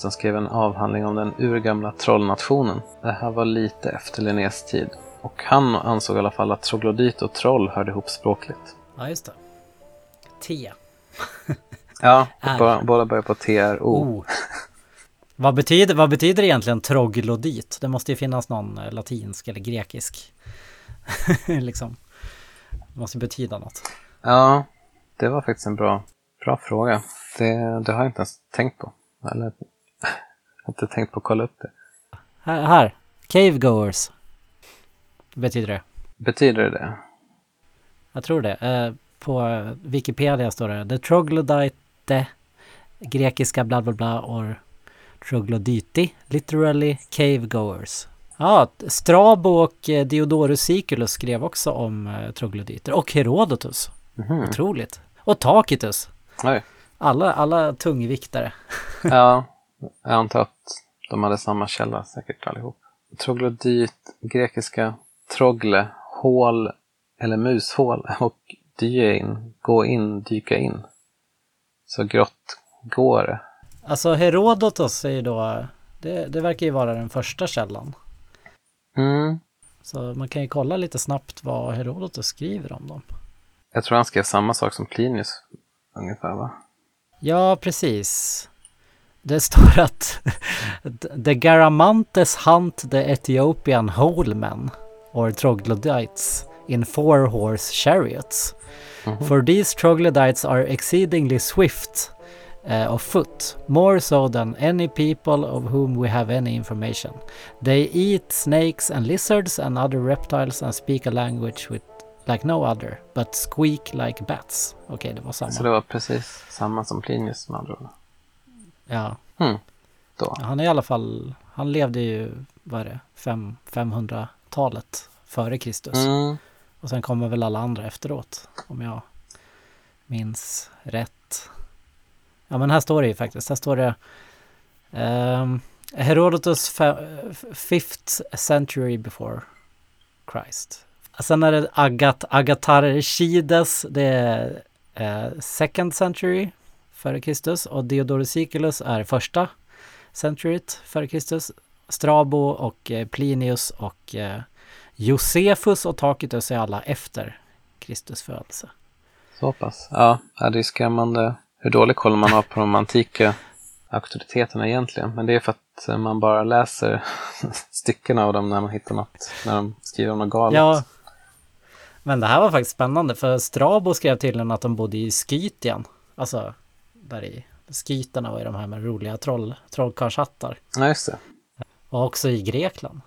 som skrev en avhandling om den urgamla trollnationen. Det här var lite efter Linnés tid. Och han ansåg i alla fall att troglodyt och troll hörde ihop språkligt. ja just det. T. <laughs> Ja, <laughs> båda börjar på TRO. Oh. Vad betyder, vad betyder egentligen troglodyt? Det måste ju finnas någon eh, latinsk eller grekisk. <laughs> liksom. Det måste betyda något. Ja, det var faktiskt en bra, bra fråga. Det, det har jag inte ens tänkt på. Eller, jag har inte tänkt på att kolla upp det. Här, här. Cavegoers. Betyder det. Betyder det? Jag tror det. Eh, på Wikipedia står det The troglodyte grekiska bla bla bla or troglodyti literally cavegoers. Ja, Strabo och eh, Diodorus Siculus skrev också om eh, troglodyter och Herodotus. Mhm. Otroligt. Och Tacitus. Oj. Alla, alla tungviktare. <laughs> Ja, jag antar att de hade samma källa säkert allihop. Troglodyt, grekiska trogle, hål eller mushål och dyein, gå in, dyka in. Så grått går det. Alltså Herodotus är ju då, det, det verkar ju vara den första källan. Mm. Så man kan ju kolla lite snabbt vad Herodotus skriver om dem. Jag tror han skrev samma sak som Plinius ungefär va? Ja, precis. Det står att <laughs> The Garamantes hunt the Ethiopian holemen or troglodytes in four horse chariots. For these troglodytes are exceedingly swift uh, of foot, more so than any people of whom we have any information. They eat snakes and lizards and other reptiles and speak a language with like no other, but squeak like bats. Okej, det var samma. Så det var precis samma som Plinius med andra ord. Ja. Hmm. Han är i alla fall, han levde ju, vad är det, fem, 500-talet före Kristus. Mm. Och sen kommer väl alla andra efteråt, om jag minns rätt. Ja men här står det ju faktiskt, här står det ehm, Herodotus fe- fifth century before Christ. Sen är det Agat, Agatarchides, det är eh, second century före Kristus och Diodorus Siculus är första centuryt före Kristus. Strabo och eh, Plinius och eh, Josefus och Tacitus är alla efter Kristus födelse. Så pass. Ja, det är skrämmande hur dålig koll man har på de antika auktoriteterna egentligen. Men det är för att eh, man bara läser <laughs> stycken av dem när man hittar något, när de skriver om något galet. Ja, men det här var faktiskt spännande för Strabo skrev tydligen att de bodde i Skytien. Alltså, där i Skyterna var ju de här med roliga troll, trollkarlshattar. ja, just det. Och också i Grekland.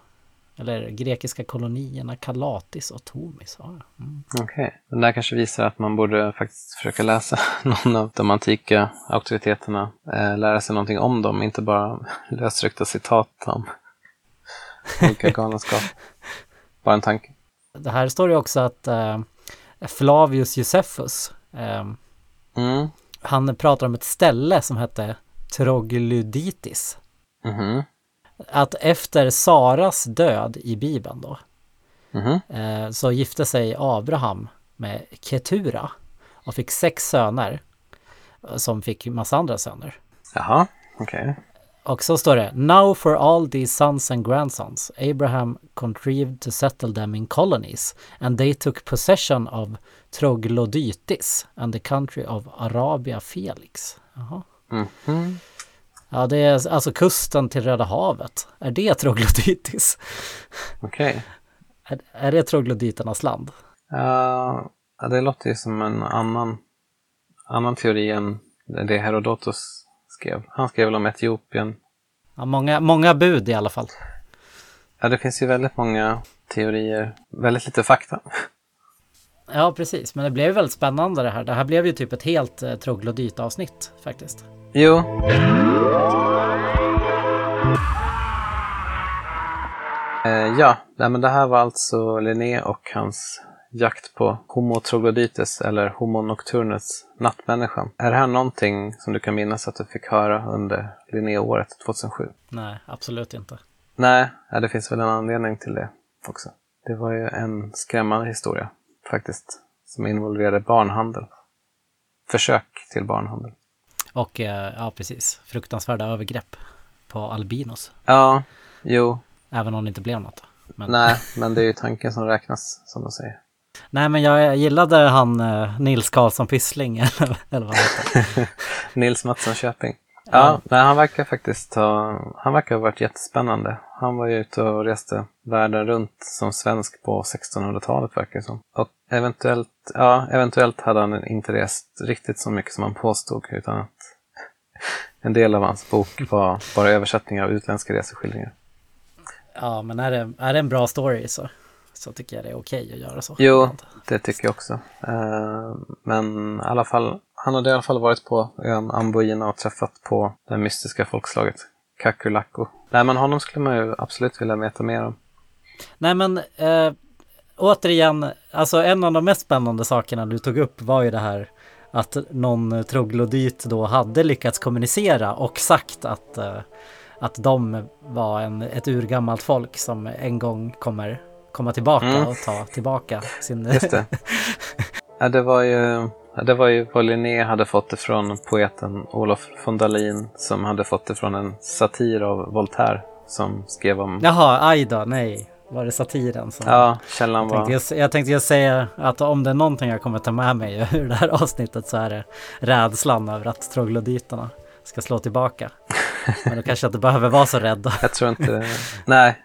Eller grekiska kolonierna Kalatis och Tomis. Ja, mm. Okej. Den där kanske visar att man borde faktiskt försöka läsa <laughs> någon av de antika auktoriteterna. Eh, lära sig någonting om dem, inte bara <laughs> lösryckta citat om <laughs> olika galenskap. Bara en tanke. Det här står ju också att eh, Flavius Josephus, eh, Mm. han pratar om ett ställe som hette Troglodytis. Mhm. Att efter Saras död i Bibeln då, Mhm. eh, så gifte sig Abraham med Ketura och fick sex söner eh, som fick massa andra söner. Jaha, okej. Och så står det Now for all these sons and grandsons Abraham contrived to settle them in colonies and they took possession of Troglodytis and the country of Arabia Felix. Jaha. Mhm. Ja, det är alltså kusten till Röda havet. Är det Troglodytis? Okej. Är, är det troglodyternas land? Ja, det låter ju som en annan, annan teori än det Herodotus skrev. Han skrev väl om Etiopien. Ja, många, många bud i alla fall. Ja, det finns ju väldigt många teorier. Väldigt lite fakta. Ja, precis. Men det blev väldigt spännande det här. Det här blev ju typ ett helt eh, troglodyt-avsnitt faktiskt. Jo. Eh, ja, nej, men det här var alltså Linné och hans jakt på Homo troglodytes eller Homo nocturnus, nattmänniskan. Är det här någonting som du kan minnas att du fick höra under Linnéåret 2007? Nej, absolut inte. Nej, det finns väl en anledning till det också. Det var ju en skrämmande historia faktiskt, som involverade barnhandel. Försök till barnhandel. Och eh, ja, precis. Fruktansvärda övergrepp på albinos. Ja, jo, Även om det inte blev något. Men... nej, men det är ju tanken som räknas, som de säger. Nej, men jag gillade han eh, Nils Karlsson Pyssling eller, <laughs> eller vad heter. <laughs> Nils Mattsson Köping. Ja, nej, han verkar faktiskt ha, han verkar ha varit jättespännande. Han var ju ute och reste världen runt som svensk på 1600-talet verkar det som. Och eventuellt, ja, eventuellt hade han inte rest riktigt så mycket som han påstod, utan att <laughs> en del av hans bok var bara översättningar av utländska reseskildringar. Ja, men är det, är det en bra story så, så tycker jag det är okej att göra så. Jo, det tycker jag också. Eh, Men i alla fall, han hade i alla fall varit på ön Amboina och träffat på det mystiska folkslaget Kakulako. Nej, men honom skulle man ju absolut vilja veta mer om. Nej, men eh, återigen, alltså en av de mest spännande sakerna du tog upp var ju det här att någon troglodyt då hade lyckats kommunicera och sagt att, eh, att de var en, ett urgammalt folk som en gång kommer komma tillbaka Mm. och ta tillbaka sin... Just det. <laughs> Ja, det var ju, det var ju vad Linné hade fått det från poeten Olof von Dalin som hade fått det från en satir av Voltaire som skrev om... Jaha, aj då, nej. Var det satiren som... Ja, källan Jag tänkte, var... jag tänkte just säga att om det är någonting jag kommer ta med mig <laughs> ur det här avsnittet så är det rädslan över att troglodyterna ska slå tillbaka. <laughs> Men då kanske jag inte behöver vara så rädd. Jag tror inte... Nej.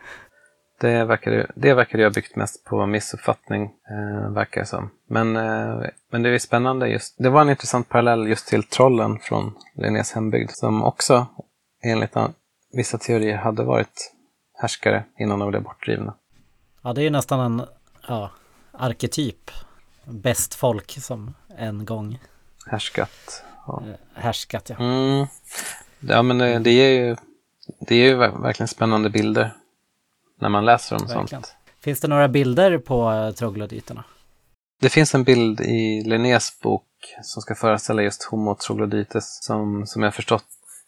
Det verkar, det verkar ha byggt mest på missuppfattning, eh, verkar det som. Men, eh, men det är spännande just. Det var en intressant parallell just till trollen från Linnés hembygd som också enligt vissa teorier hade varit härskare innan de blev bortdrivna. Ja, det är ju nästan en ja, arketyp. Bäst folk som en gång Härskat. Ja. eh, härskat. Ja. Mm. Ja, men det, det är ju, det är ju ver- verkligen spännande bilder när man läser om Verkligen. sånt. Finns det några bilder på troglodyterna? Det finns en bild i Linnés bok som ska föreställa just Homo troglodytes som, som jag förstått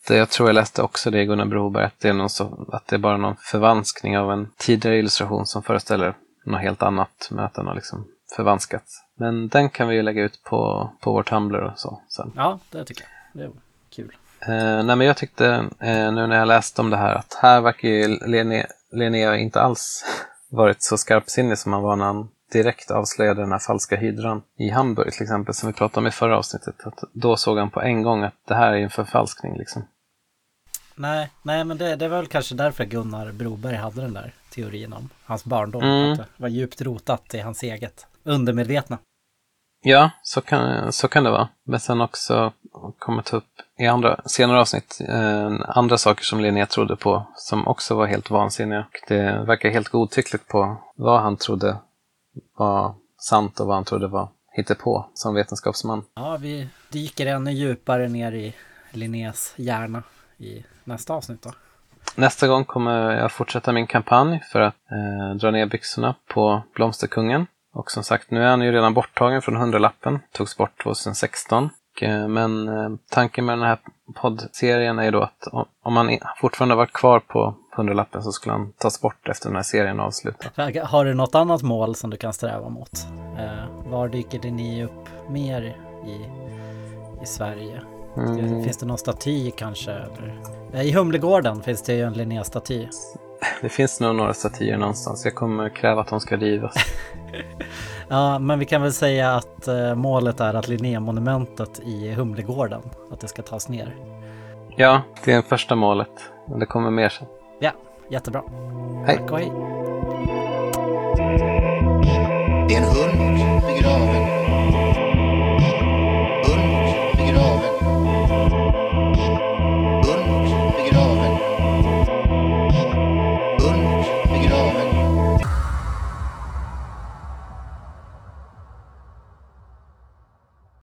det. Jag tror jag läste också det i Gunnar Broberg, att det, är någon så, att det är bara någon förvanskning av en tidigare illustration som föreställer något helt annat, men att den har liksom förvanskats. Men den kan vi ju lägga ut på, på vår Tumblr och så sen. Ja, det tycker jag. Det är kul. Eh, nej, men jag tyckte eh, nu när jag läste om det här att här verkar ju Linné, Linné inte alls <laughs> varit så skarpsinnig som han var när han direkt avslöjade den här falska hydran i Hamburg till exempel, som vi pratade om i förra avsnittet. Att då såg han på en gång att det här är en förfalskning. Liksom. Nej, nej men det, det var väl kanske därför Gunnar Broberg hade den där teorin om hans barndom. Mm. Att det var djupt rotat i hans eget undermedvetna. Ja, så kan, så kan det vara. Men sen också kommer ta upp i andra, senare avsnitt eh, andra saker som Linné trodde på som också var helt vansinniga. Och det verkar helt godtyckligt på vad han trodde var sant och vad han trodde var hittepå som vetenskapsman. Ja, vi dyker ännu djupare ner i Linnés hjärna i nästa avsnitt då. Nästa gång kommer jag fortsätta min kampanj för att eh, dra ner byxorna på Blomsterkungen. Och som sagt, nu är han ju redan borttagen från hundralappen. Togs bort 2016. Och, eh, Men eh, tanken med den här poddserien är ju då att om- han fortfarande varit kvar på hundralappen så skulle han tas bort efter den här serien är avslutad. Har du något annat mål som du kan sträva mot? Eh, var dyker det ni upp mer i, i Sverige? Mm. Finns det någon staty kanske? Eller? I Humlegården finns det ju en Linné-staty. Det finns nog några statyer någonstans. Jag kommer kräva att de ska rivas. <laughs> Ja, men vi kan väl säga att eh, målet är att Linnémonumentet i Humlegården, att det ska tas ner. Ja, det är första målet. Men det kommer mer sen. Ja, jättebra. Hej. Tack och hej. Det är en hund begraven